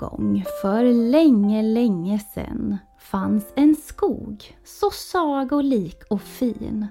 En gång för länge, länge sen fanns en skog så sagolik och fin.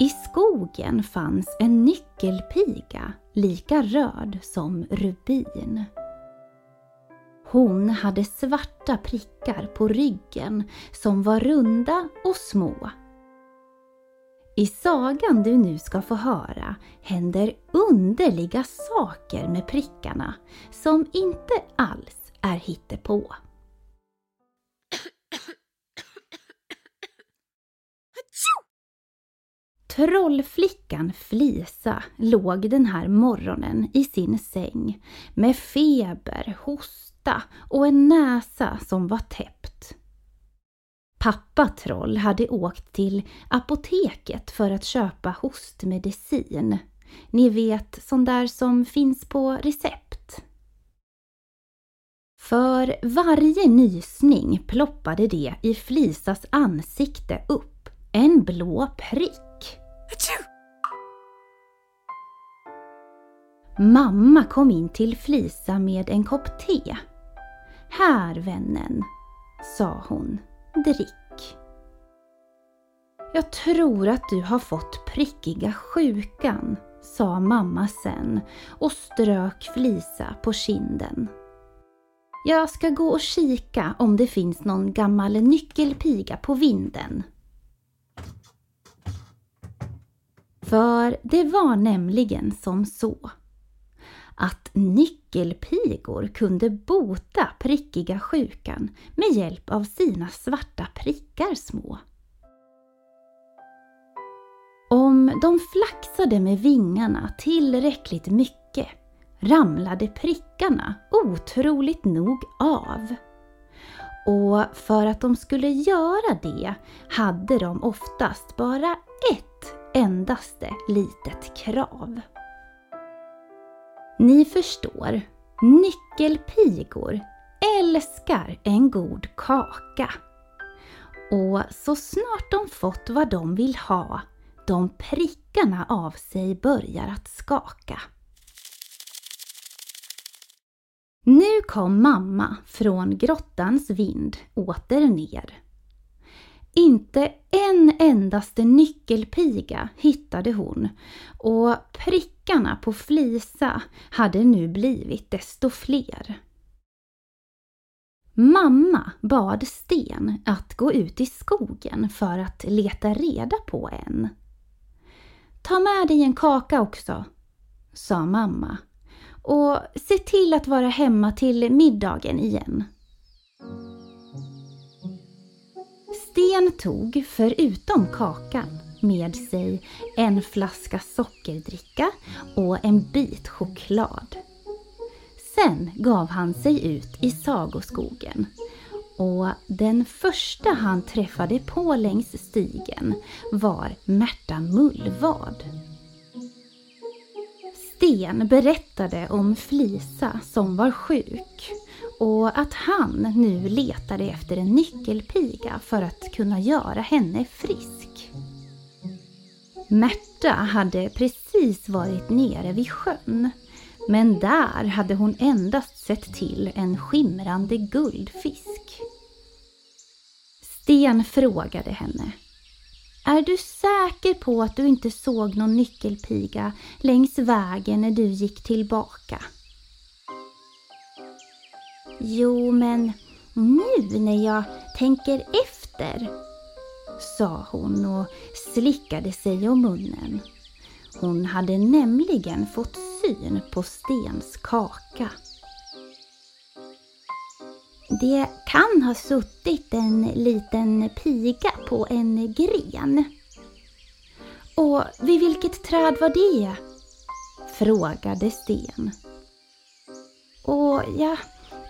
I skogen fanns en nyckelpiga lika röd som rubin. Hon hade svarta prickar på ryggen som var runda och små. I sagan du nu ska få höra händer underliga saker med prickarna som inte alls är hittepå. Trollflickan Flisa låg den här morgonen i sin säng med feber, hosta och en näsa som var täppt. Pappa Troll hade åkt till apoteket för att köpa hostmedicin. Ni vet, sån där som finns på recept. För varje nysning ploppade det i Flisas ansikte upp en blå prick. Mamma kom in till Flisa med en kopp te. Här vännen, sa hon, drick. Jag tror att du har fått prickiga sjukan, sa mamma sen och strök Flisa på kinden. Jag ska gå och kika om det finns någon gammal nyckelpiga på vinden. För det var nämligen som så att nyckelpigor kunde bota prickiga sjukan med hjälp av sina svarta prickar små. Om de flaxade med vingarna tillräckligt mycket ramlade prickarna otroligt nog av. Och för att de skulle göra det hade de oftast bara ett endaste litet krav. Ni förstår, nyckelpigor älskar en god kaka. Och så snart de fått vad de vill ha, de prickarna av sig börjar att skaka. Nu kom mamma från grottans vind åter ner. Inte en endaste nyckelpiga hittade hon och prickarna på Flisa hade nu blivit desto fler. Mamma bad Sten att gå ut i skogen för att leta reda på en. Ta med dig en kaka också, sa mamma och se till att vara hemma till middagen igen. Sten tog, förutom kakan, med sig en flaska sockerdricka och en bit choklad. Sen gav han sig ut i sagoskogen och den första han träffade på längs stigen var Märta Mullvad. Sten berättade om Flisa som var sjuk och att han nu letade efter en nyckelpiga för att kunna göra henne frisk. Märta hade precis varit nere vid sjön men där hade hon endast sett till en skimrande guldfisk. Sten frågade henne. Är du säker på att du inte såg någon nyckelpiga längs vägen när du gick tillbaka? Jo, men nu när jag tänker efter, sa hon och slickade sig om munnen. Hon hade nämligen fått syn på Stens kaka. Det kan ha suttit en liten piga på en gren. Och vid vilket träd var det? frågade Sten. Och jag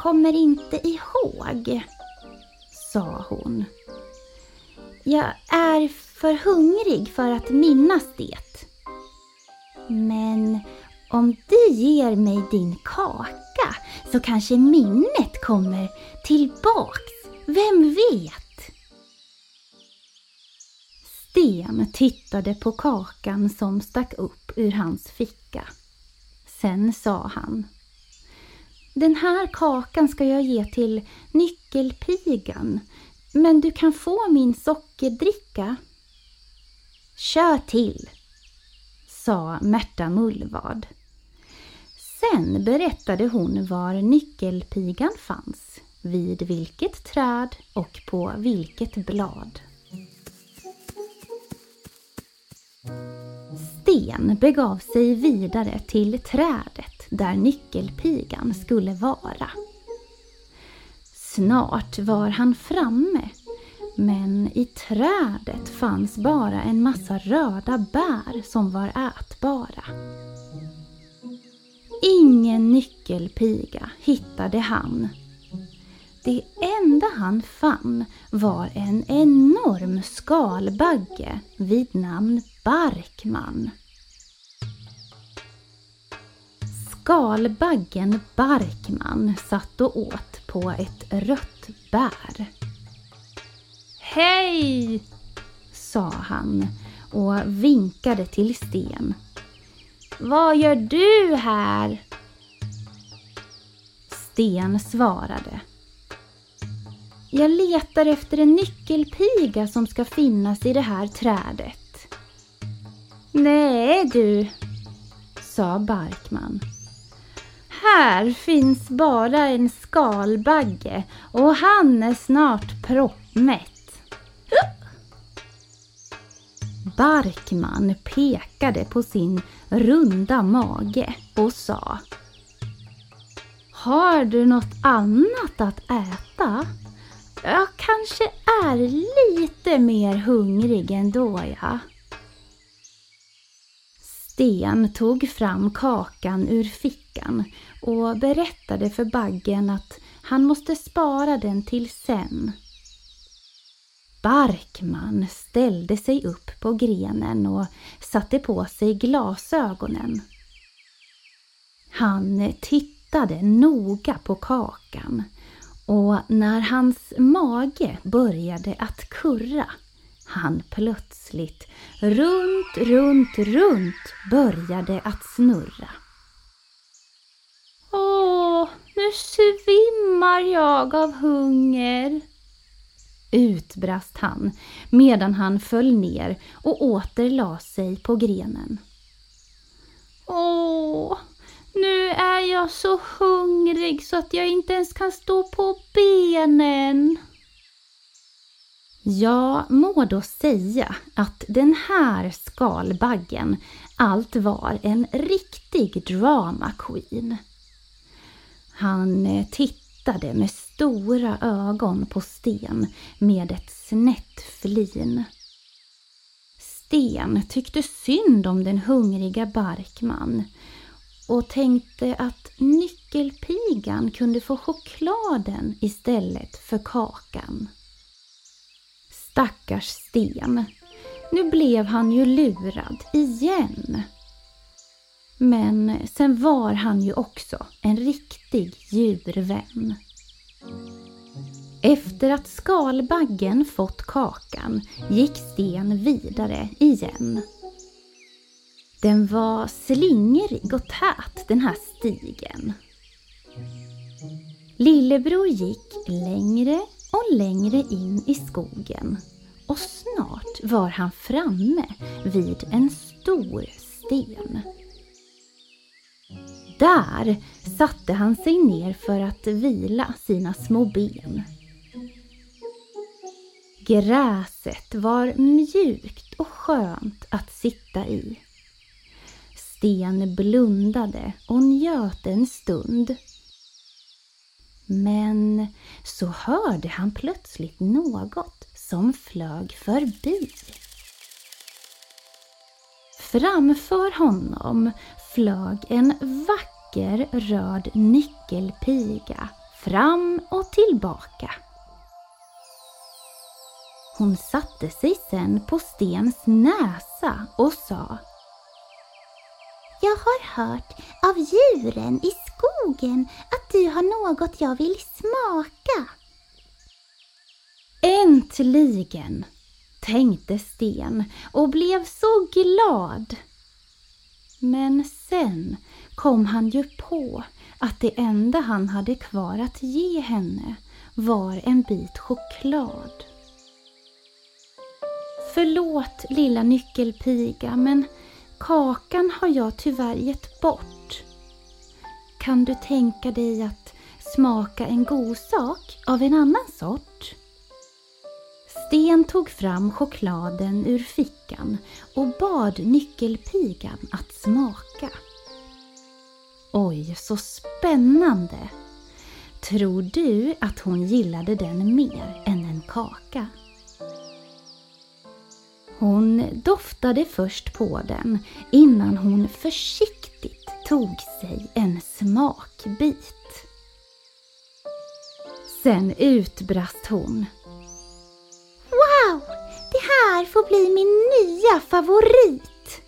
kommer inte ihåg, sa hon. Jag är för hungrig för att minnas det. Men om du ger mig din kaka så kanske minnet kommer tillbaks. Vem vet? Sten tittade på kakan som stack upp ur hans ficka. Sen sa han den här kakan ska jag ge till nyckelpigan, men du kan få min sockerdricka. Kör till, sa Märta Mullvad. Sen berättade hon var nyckelpigan fanns, vid vilket träd och på vilket blad. Sten begav sig vidare till trädet där nyckelpigan skulle vara. Snart var han framme, men i trädet fanns bara en massa röda bär som var ätbara. Ingen nyckelpiga hittade han. Det enda han fann var en enorm skalbagge vid namn Barkman. Skalbaggen Barkman satt och åt på ett rött bär. Hej! sa han och vinkade till Sten. Vad gör du här? Sten svarade. Jag letar efter en nyckelpiga som ska finnas i det här trädet. Nej du, sa Barkman. Här finns bara en skalbagge och han är snart proppmätt. Barkman pekade på sin runda mage och sa Har du något annat att äta? Jag kanske är lite mer hungrig ändå, ja. Sten tog fram kakan ur fickan och berättade för baggen att han måste spara den till sen. Barkman ställde sig upp på grenen och satte på sig glasögonen. Han tittade noga på kakan och när hans mage började att kurra han plötsligt runt, runt, runt började att snurra. Åh, nu svimmar jag av hunger, utbrast han medan han föll ner och åter la sig på grenen. Åh, nu är jag så hungrig så att jag inte ens kan stå på benen. Ja, må då säga att den här skalbaggen allt var en riktig drama queen. Han eh, tittade med stora ögon på Sten med ett snett flin. Sten tyckte synd om den hungriga Barkman och tänkte att nyckelpigan kunde få chokladen istället för kakan. Stackars Sten. Nu blev han ju lurad igen. Men sen var han ju också en riktig djurvän. Efter att skalbaggen fått kakan gick Sten vidare igen. Den var slingrig och tät den här stigen. Lillebror gick längre längre in i skogen och snart var han framme vid en stor sten. Där satte han sig ner för att vila sina små ben. Gräset var mjukt och skönt att sitta i. Sten blundade och njöt en stund. Men så hörde han plötsligt något som flög förbi. Framför honom flög en vacker röd nyckelpiga fram och tillbaka. Hon satte sig sen på Stens näsa och sa Jag har hört av djuren i skogen att du har något jag vill smaka. Äntligen, tänkte Sten och blev så glad. Men sen kom han ju på att det enda han hade kvar att ge henne var en bit choklad. Förlåt lilla nyckelpiga men kakan har jag tyvärr gett bort. Kan du tänka dig att smaka en god sak av en annan sort? Sten tog fram chokladen ur fickan och bad nyckelpigan att smaka. Oj, så spännande! Tror du att hon gillade den mer än en kaka? Hon doftade först på den innan hon försiktigt tog sig en smakbit. Sen utbrast hon. Wow! Det här får bli min nya favorit!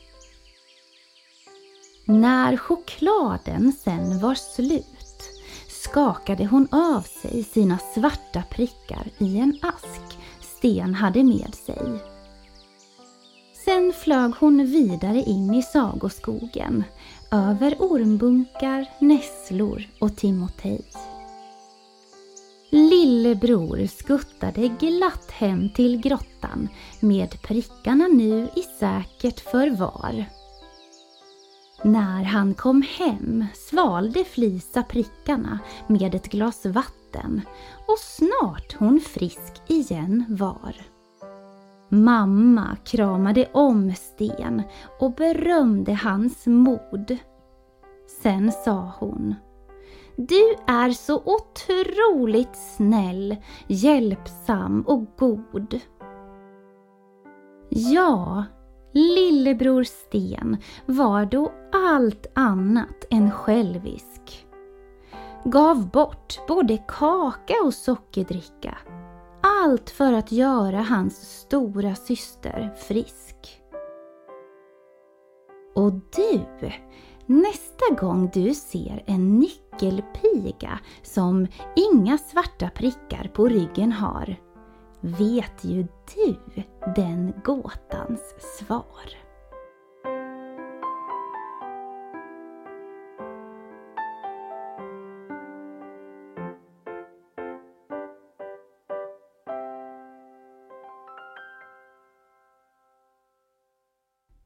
När chokladen sen var slut skakade hon av sig sina svarta prickar i en ask Sten hade med sig. Flög hon vidare in i sagoskogen, över ormbunkar, nässlor och timotej. Lillebror skuttade glatt hem till grottan med prickarna nu i säkert förvar. När han kom hem svalde Flisa prickarna med ett glas vatten och snart hon frisk igen var. Mamma kramade om Sten och berömde hans mod. Sen sa hon Du är så otroligt snäll, hjälpsam och god. Ja, Lillebror Sten var då allt annat än självisk. Gav bort både kaka och sockerdricka. Allt för att göra hans stora syster frisk. Och du, nästa gång du ser en nyckelpiga som inga svarta prickar på ryggen har, vet ju du den gåtans svar.